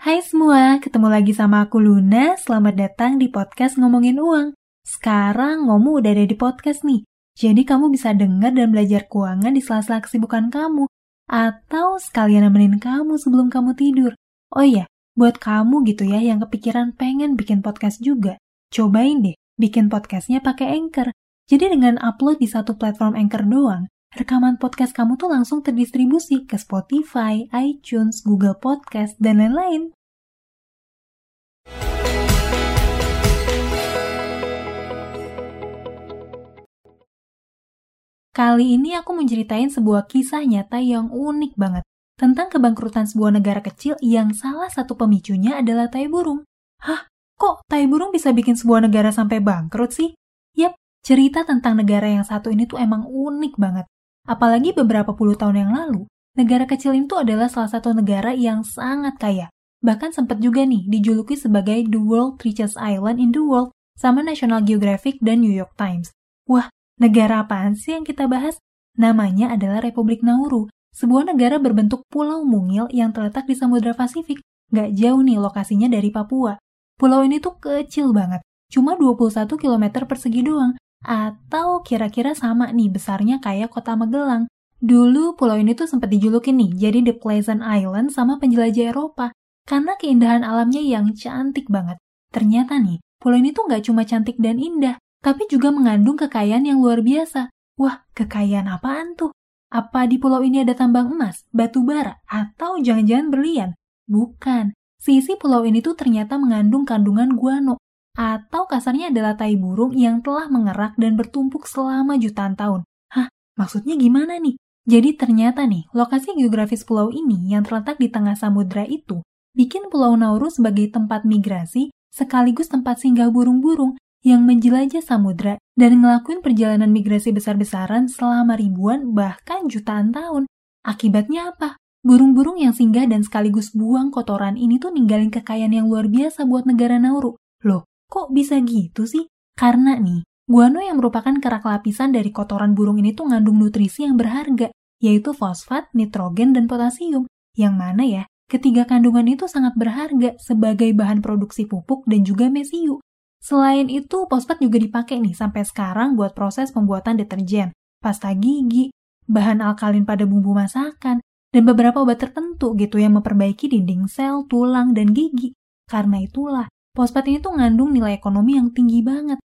Hai semua, ketemu lagi sama aku Luna. Selamat datang di podcast Ngomongin Uang. Sekarang Ngomu udah ada di podcast nih. Jadi kamu bisa dengar dan belajar keuangan di sela-sela kesibukan kamu. Atau sekalian nemenin kamu sebelum kamu tidur. Oh iya, buat kamu gitu ya yang kepikiran pengen bikin podcast juga. Cobain deh, bikin podcastnya pakai Anchor. Jadi dengan upload di satu platform Anchor doang, rekaman podcast kamu tuh langsung terdistribusi ke Spotify, iTunes, Google Podcast, dan lain-lain. Kali ini aku menceritain sebuah kisah nyata yang unik banget tentang kebangkrutan sebuah negara kecil yang salah satu pemicunya adalah tai burung. Hah? Kok tai burung bisa bikin sebuah negara sampai bangkrut sih? Yap, cerita tentang negara yang satu ini tuh emang unik banget. Apalagi beberapa puluh tahun yang lalu, negara kecil itu adalah salah satu negara yang sangat kaya. Bahkan sempat juga nih dijuluki sebagai The World Richest Island in the World sama National Geographic dan New York Times. Wah, negara apaan sih yang kita bahas? Namanya adalah Republik Nauru, sebuah negara berbentuk pulau mungil yang terletak di Samudra Pasifik. Gak jauh nih lokasinya dari Papua. Pulau ini tuh kecil banget, cuma 21 km persegi doang, atau kira-kira sama nih besarnya kayak kota Magelang. Dulu pulau ini tuh sempat dijulukin nih jadi The Pleasant Island sama penjelajah Eropa karena keindahan alamnya yang cantik banget. Ternyata nih, pulau ini tuh nggak cuma cantik dan indah, tapi juga mengandung kekayaan yang luar biasa. Wah, kekayaan apaan tuh? Apa di pulau ini ada tambang emas, batu bara, atau jangan-jangan berlian? Bukan. Sisi pulau ini tuh ternyata mengandung kandungan guano, atau kasarnya adalah tai burung yang telah mengerak dan bertumpuk selama jutaan tahun. Hah, maksudnya gimana nih? Jadi ternyata nih, lokasi geografis pulau ini yang terletak di tengah samudra itu bikin Pulau Nauru sebagai tempat migrasi sekaligus tempat singgah burung-burung yang menjelajah samudra dan ngelakuin perjalanan migrasi besar-besaran selama ribuan bahkan jutaan tahun. Akibatnya apa? Burung-burung yang singgah dan sekaligus buang kotoran ini tuh ninggalin kekayaan yang luar biasa buat negara Nauru. Loh, Kok bisa gitu sih? Karena nih, guano yang merupakan kerak lapisan dari kotoran burung ini tuh ngandung nutrisi yang berharga, yaitu fosfat, nitrogen, dan potasium. Yang mana ya, ketiga kandungan itu sangat berharga sebagai bahan produksi pupuk dan juga mesiu. Selain itu, fosfat juga dipakai nih sampai sekarang buat proses pembuatan deterjen, pasta gigi, bahan alkalin pada bumbu masakan, dan beberapa obat tertentu gitu yang memperbaiki dinding sel, tulang, dan gigi. Karena itulah, Fosfat ini tuh ngandung nilai ekonomi yang tinggi banget.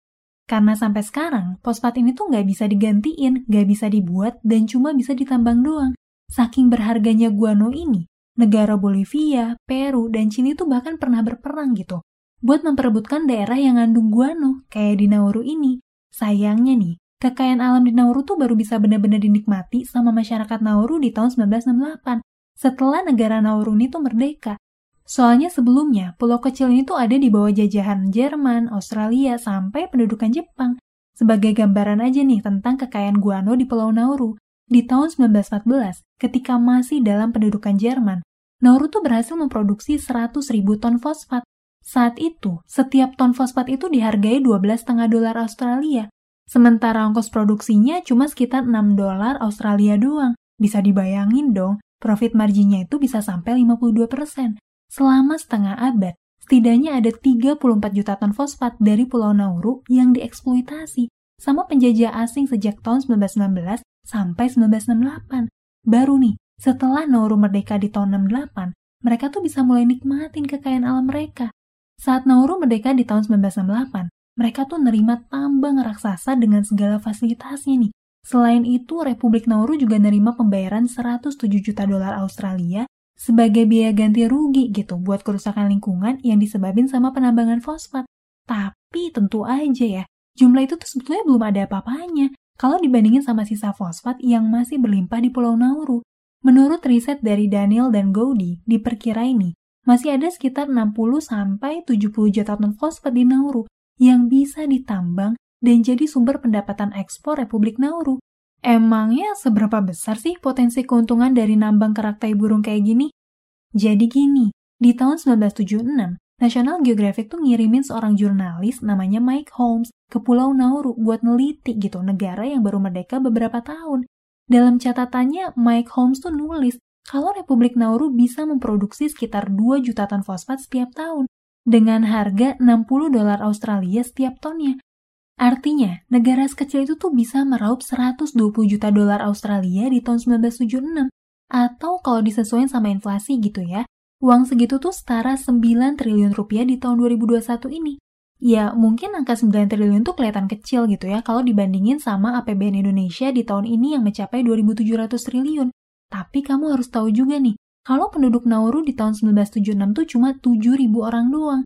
Karena sampai sekarang, fosfat ini tuh nggak bisa digantiin, nggak bisa dibuat, dan cuma bisa ditambang doang. Saking berharganya guano ini, negara Bolivia, Peru, dan China tuh bahkan pernah berperang gitu. Buat memperebutkan daerah yang ngandung guano, kayak di Nauru ini. Sayangnya nih, kekayaan alam di Nauru tuh baru bisa benar-benar dinikmati sama masyarakat Nauru di tahun 1968, setelah negara Nauru ini tuh merdeka. Soalnya sebelumnya, pulau kecil ini tuh ada di bawah jajahan Jerman, Australia, sampai pendudukan Jepang. Sebagai gambaran aja nih tentang kekayaan guano di Pulau Nauru. Di tahun 1914, ketika masih dalam pendudukan Jerman, Nauru tuh berhasil memproduksi 100 ribu ton fosfat. Saat itu, setiap ton fosfat itu dihargai 12,5 dolar Australia. Sementara ongkos produksinya cuma sekitar 6 dolar Australia doang. Bisa dibayangin dong, profit marginnya itu bisa sampai 52 persen. Selama setengah abad, setidaknya ada 34 juta ton fosfat dari Pulau Nauru yang dieksploitasi sama penjajah asing sejak tahun 1919 sampai 1968. Baru nih, setelah Nauru merdeka di tahun 68, mereka tuh bisa mulai nikmatin kekayaan alam mereka. Saat Nauru merdeka di tahun 1968, mereka tuh nerima tambang raksasa dengan segala fasilitasnya nih. Selain itu, Republik Nauru juga nerima pembayaran 107 juta dolar Australia sebagai biaya ganti rugi gitu buat kerusakan lingkungan yang disebabin sama penambangan fosfat. Tapi tentu aja ya, jumlah itu tuh sebetulnya belum ada apa-apanya kalau dibandingin sama sisa fosfat yang masih berlimpah di Pulau Nauru. Menurut riset dari Daniel dan Gowdy, diperkira ini masih ada sekitar 60 sampai 70 juta ton fosfat di Nauru yang bisa ditambang dan jadi sumber pendapatan ekspor Republik Nauru. Emangnya seberapa besar sih potensi keuntungan dari nambang kerak tai burung kayak gini? Jadi gini, di tahun 1976, National Geographic tuh ngirimin seorang jurnalis namanya Mike Holmes ke Pulau Nauru buat neliti gitu negara yang baru merdeka beberapa tahun. Dalam catatannya, Mike Holmes tuh nulis kalau Republik Nauru bisa memproduksi sekitar 2 juta ton fosfat setiap tahun dengan harga 60 dolar Australia setiap tonnya. Artinya, negara sekecil itu tuh bisa meraup 120 juta dolar Australia di tahun 1976. Atau kalau disesuaikan sama inflasi gitu ya, uang segitu tuh setara 9 triliun rupiah di tahun 2021 ini. Ya, mungkin angka 9 triliun tuh kelihatan kecil gitu ya kalau dibandingin sama APBN Indonesia di tahun ini yang mencapai 2.700 triliun. Tapi kamu harus tahu juga nih, kalau penduduk Nauru di tahun 1976 tuh cuma 7.000 orang doang.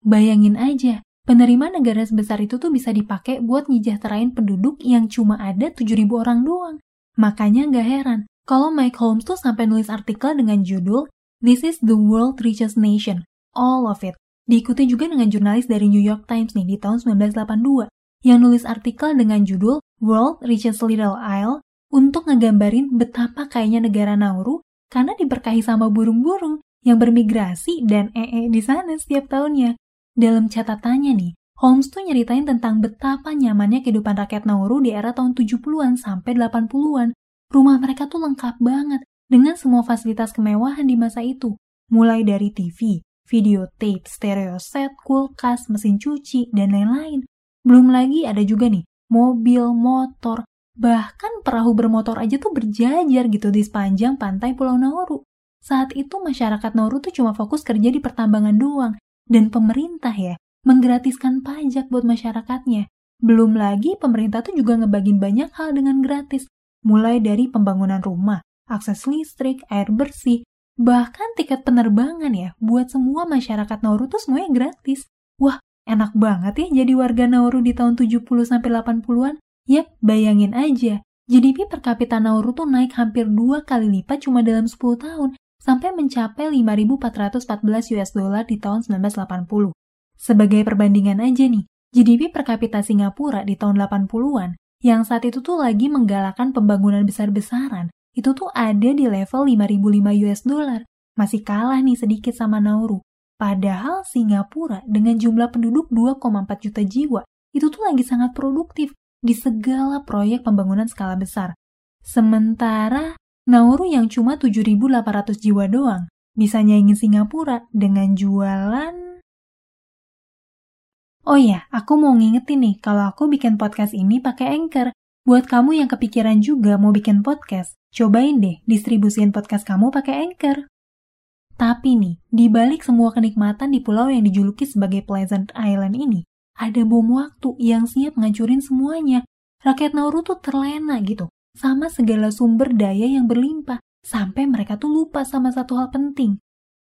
Bayangin aja, penerima negara sebesar itu tuh bisa dipakai buat nyejahterain penduduk yang cuma ada 7.000 orang doang. Makanya nggak heran, kalau Mike Holmes tuh sampai nulis artikel dengan judul This is the world richest nation, all of it. Diikuti juga dengan jurnalis dari New York Times nih di tahun 1982 yang nulis artikel dengan judul World Richest Little Isle untuk ngegambarin betapa kayaknya negara Nauru karena diberkahi sama burung-burung yang bermigrasi dan ee di sana setiap tahunnya. Dalam catatannya nih, Holmes tuh nyeritain tentang betapa nyamannya kehidupan rakyat Nauru di era tahun 70-an sampai 80-an. Rumah mereka tuh lengkap banget dengan semua fasilitas kemewahan di masa itu, mulai dari TV, video tape, stereo set, kulkas, mesin cuci, dan lain-lain. Belum lagi ada juga nih, mobil, motor, Bahkan perahu bermotor aja tuh berjajar gitu di sepanjang pantai Pulau Nauru. Saat itu masyarakat Nauru tuh cuma fokus kerja di pertambangan doang. Dan pemerintah ya, menggratiskan pajak buat masyarakatnya. Belum lagi pemerintah tuh juga ngebagin banyak hal dengan gratis. Mulai dari pembangunan rumah, akses listrik, air bersih, bahkan tiket penerbangan ya buat semua masyarakat Nauru tuh semuanya gratis. Wah, enak banget ya jadi warga Nauru di tahun 70 sampai 80-an. Yap, bayangin aja, GDP per kapita Nauru tuh naik hampir dua kali lipat cuma dalam 10 tahun, sampai mencapai 5.414 US dollar di tahun 1980. Sebagai perbandingan aja nih, GDP per kapita Singapura di tahun 80-an, yang saat itu tuh lagi menggalakkan pembangunan besar-besaran, itu tuh ada di level 5.005 US dollar. Masih kalah nih sedikit sama Nauru. Padahal Singapura dengan jumlah penduduk 2,4 juta jiwa, itu tuh lagi sangat produktif di segala proyek pembangunan skala besar. Sementara Nauru yang cuma 7.800 jiwa doang bisa nyaingin Singapura dengan jualan Oh iya, aku mau ngingetin nih kalau aku bikin podcast ini pakai Anchor. Buat kamu yang kepikiran juga mau bikin podcast, cobain deh distribusin podcast kamu pakai Anchor. Tapi nih, di balik semua kenikmatan di pulau yang dijuluki sebagai Pleasant Island ini, ada bom waktu yang siap ngancurin semuanya. Rakyat Nauru tuh terlena gitu, sama segala sumber daya yang berlimpah, sampai mereka tuh lupa sama satu hal penting.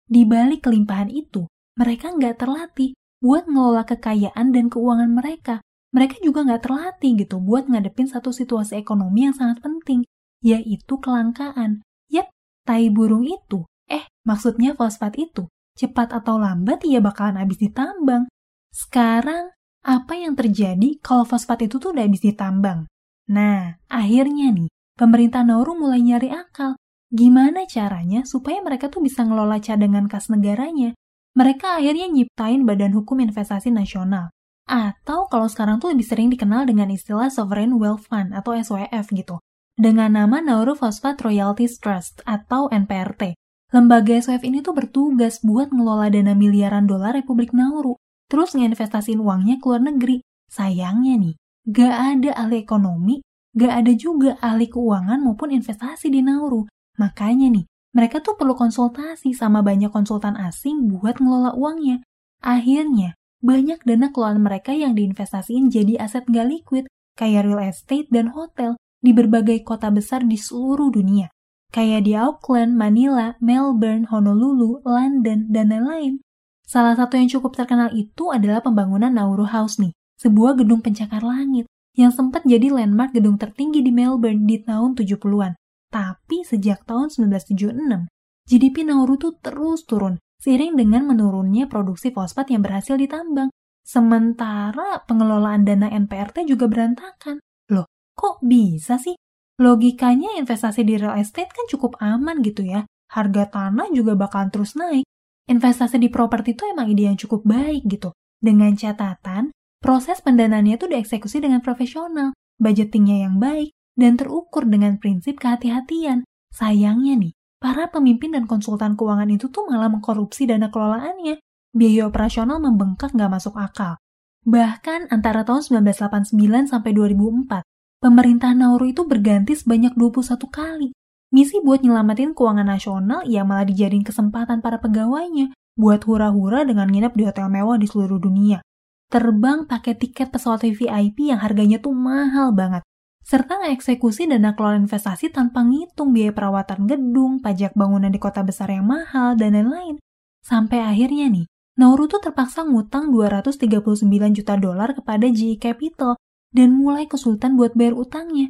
Di balik kelimpahan itu, mereka nggak terlatih buat ngelola kekayaan dan keuangan mereka. Mereka juga nggak terlatih gitu buat ngadepin satu situasi ekonomi yang sangat penting, yaitu kelangkaan. Yap, tai burung itu, eh maksudnya fosfat itu, cepat atau lambat ia bakalan habis ditambang. Sekarang apa yang terjadi kalau fosfat itu tuh udah habis ditambang? Nah, akhirnya nih, pemerintah Nauru mulai nyari akal. Gimana caranya supaya mereka tuh bisa ngelola cadangan kas negaranya? Mereka akhirnya nyiptain Badan Hukum Investasi Nasional. Atau kalau sekarang tuh lebih sering dikenal dengan istilah Sovereign Wealth Fund atau SWF gitu. Dengan nama Nauru Phosphate Royalties Trust atau NPRT. Lembaga SWF ini tuh bertugas buat ngelola dana miliaran dolar Republik Nauru terus ngeinvestasiin uangnya ke luar negeri. Sayangnya nih, gak ada ahli ekonomi, gak ada juga ahli keuangan maupun investasi di Nauru. Makanya nih, mereka tuh perlu konsultasi sama banyak konsultan asing buat ngelola uangnya. Akhirnya, banyak dana kelolaan mereka yang diinvestasiin jadi aset gak liquid, kayak real estate dan hotel di berbagai kota besar di seluruh dunia. Kayak di Auckland, Manila, Melbourne, Honolulu, London, dan lain-lain. Salah satu yang cukup terkenal itu adalah pembangunan Nauru House nih, sebuah gedung pencakar langit yang sempat jadi landmark gedung tertinggi di Melbourne di tahun 70-an. Tapi sejak tahun 1976, GDP Nauru tuh terus turun seiring dengan menurunnya produksi fosfat yang berhasil ditambang. Sementara pengelolaan dana NPRT juga berantakan. Loh, kok bisa sih? Logikanya investasi di real estate kan cukup aman gitu ya. Harga tanah juga bakal terus naik investasi di properti itu emang ide yang cukup baik gitu. Dengan catatan, proses pendanaannya itu dieksekusi dengan profesional, budgetingnya yang baik, dan terukur dengan prinsip kehati-hatian. Sayangnya nih, para pemimpin dan konsultan keuangan itu tuh malah mengkorupsi dana kelolaannya. Biaya operasional membengkak nggak masuk akal. Bahkan antara tahun 1989 sampai 2004, pemerintah Nauru itu berganti sebanyak 21 kali. Misi buat nyelamatin keuangan nasional ya malah dijadiin kesempatan para pegawainya buat hura-hura dengan nginep di hotel mewah di seluruh dunia. Terbang pakai tiket pesawat VIP yang harganya tuh mahal banget. Serta ngeksekusi dana kelola investasi tanpa ngitung biaya perawatan gedung, pajak bangunan di kota besar yang mahal, dan lain-lain. Sampai akhirnya nih, Nauru tuh terpaksa ngutang 239 juta dolar kepada GE Capital dan mulai kesulitan buat bayar utangnya.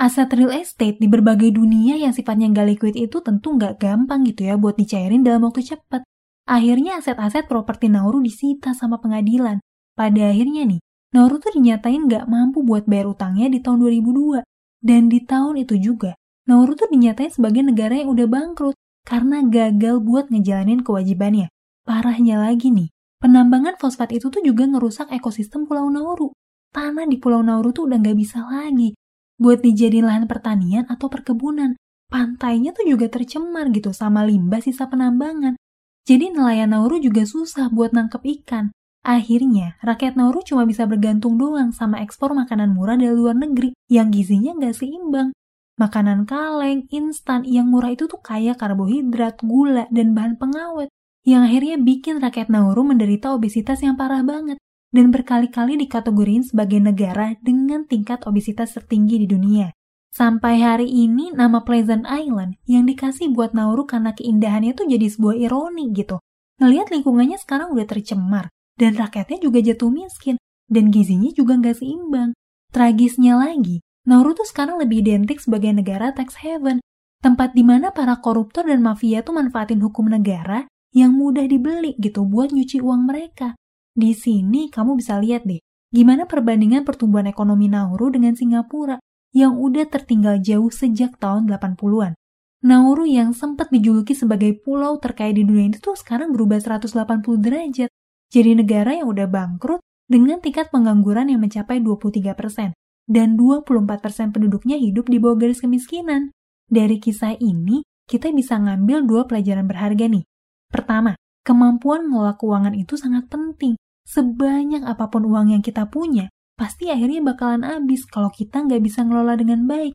Aset real estate di berbagai dunia yang sifatnya nggak liquid itu tentu nggak gampang gitu ya buat dicairin dalam waktu cepat. Akhirnya aset-aset properti Nauru disita sama pengadilan. Pada akhirnya nih, Nauru tuh dinyatain gak mampu buat bayar utangnya di tahun 2002. Dan di tahun itu juga, Nauru tuh dinyatain sebagai negara yang udah bangkrut karena gagal buat ngejalanin kewajibannya. Parahnya lagi nih, penambangan fosfat itu tuh juga ngerusak ekosistem Pulau Nauru. Tanah di Pulau Nauru tuh udah gak bisa lagi buat dijadiin lahan pertanian atau perkebunan. Pantainya tuh juga tercemar gitu sama limbah sisa penambangan. Jadi nelayan Nauru juga susah buat nangkep ikan. Akhirnya, rakyat Nauru cuma bisa bergantung doang sama ekspor makanan murah dari luar negeri yang gizinya nggak seimbang. Makanan kaleng, instan yang murah itu tuh kaya karbohidrat, gula, dan bahan pengawet yang akhirnya bikin rakyat Nauru menderita obesitas yang parah banget dan berkali-kali dikategorin sebagai negara dengan tingkat obesitas tertinggi di dunia. Sampai hari ini nama Pleasant Island yang dikasih buat Nauru karena keindahannya tuh jadi sebuah ironi gitu. Ngelihat lingkungannya sekarang udah tercemar, dan rakyatnya juga jatuh miskin, dan gizinya juga nggak seimbang. Tragisnya lagi, Nauru tuh sekarang lebih identik sebagai negara tax haven, tempat di mana para koruptor dan mafia tuh manfaatin hukum negara yang mudah dibeli gitu buat nyuci uang mereka. Di sini kamu bisa lihat deh, gimana perbandingan pertumbuhan ekonomi Nauru dengan Singapura yang udah tertinggal jauh sejak tahun 80-an. Nauru yang sempat dijuluki sebagai pulau terkaya di dunia itu tuh sekarang berubah 180 derajat jadi negara yang udah bangkrut dengan tingkat pengangguran yang mencapai 23% dan 24% penduduknya hidup di bawah garis kemiskinan. Dari kisah ini, kita bisa ngambil dua pelajaran berharga nih. Pertama, kemampuan mengelola keuangan itu sangat penting. Sebanyak apa pun uang yang kita punya, pasti akhirnya bakalan habis kalau kita nggak bisa ngelola dengan baik.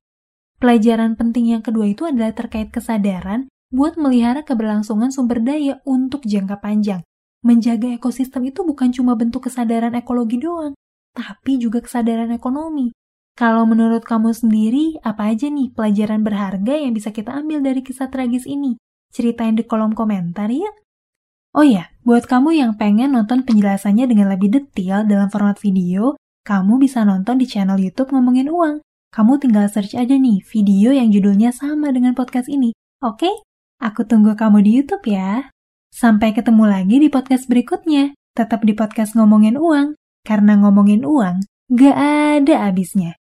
Pelajaran penting yang kedua itu adalah terkait kesadaran buat melihara keberlangsungan sumber daya untuk jangka panjang menjaga ekosistem itu bukan cuma bentuk kesadaran ekologi doang, tapi juga kesadaran ekonomi. Kalau menurut kamu sendiri, apa aja nih pelajaran berharga yang bisa kita ambil dari kisah tragis ini? Ceritain di kolom komentar ya. Oh ya, buat kamu yang pengen nonton penjelasannya dengan lebih detail dalam format video, kamu bisa nonton di channel YouTube Ngomongin Uang. Kamu tinggal search aja nih video yang judulnya sama dengan podcast ini. Oke? Aku tunggu kamu di YouTube ya. Sampai ketemu lagi di podcast berikutnya. Tetap di podcast ngomongin uang, karena ngomongin uang gak ada habisnya.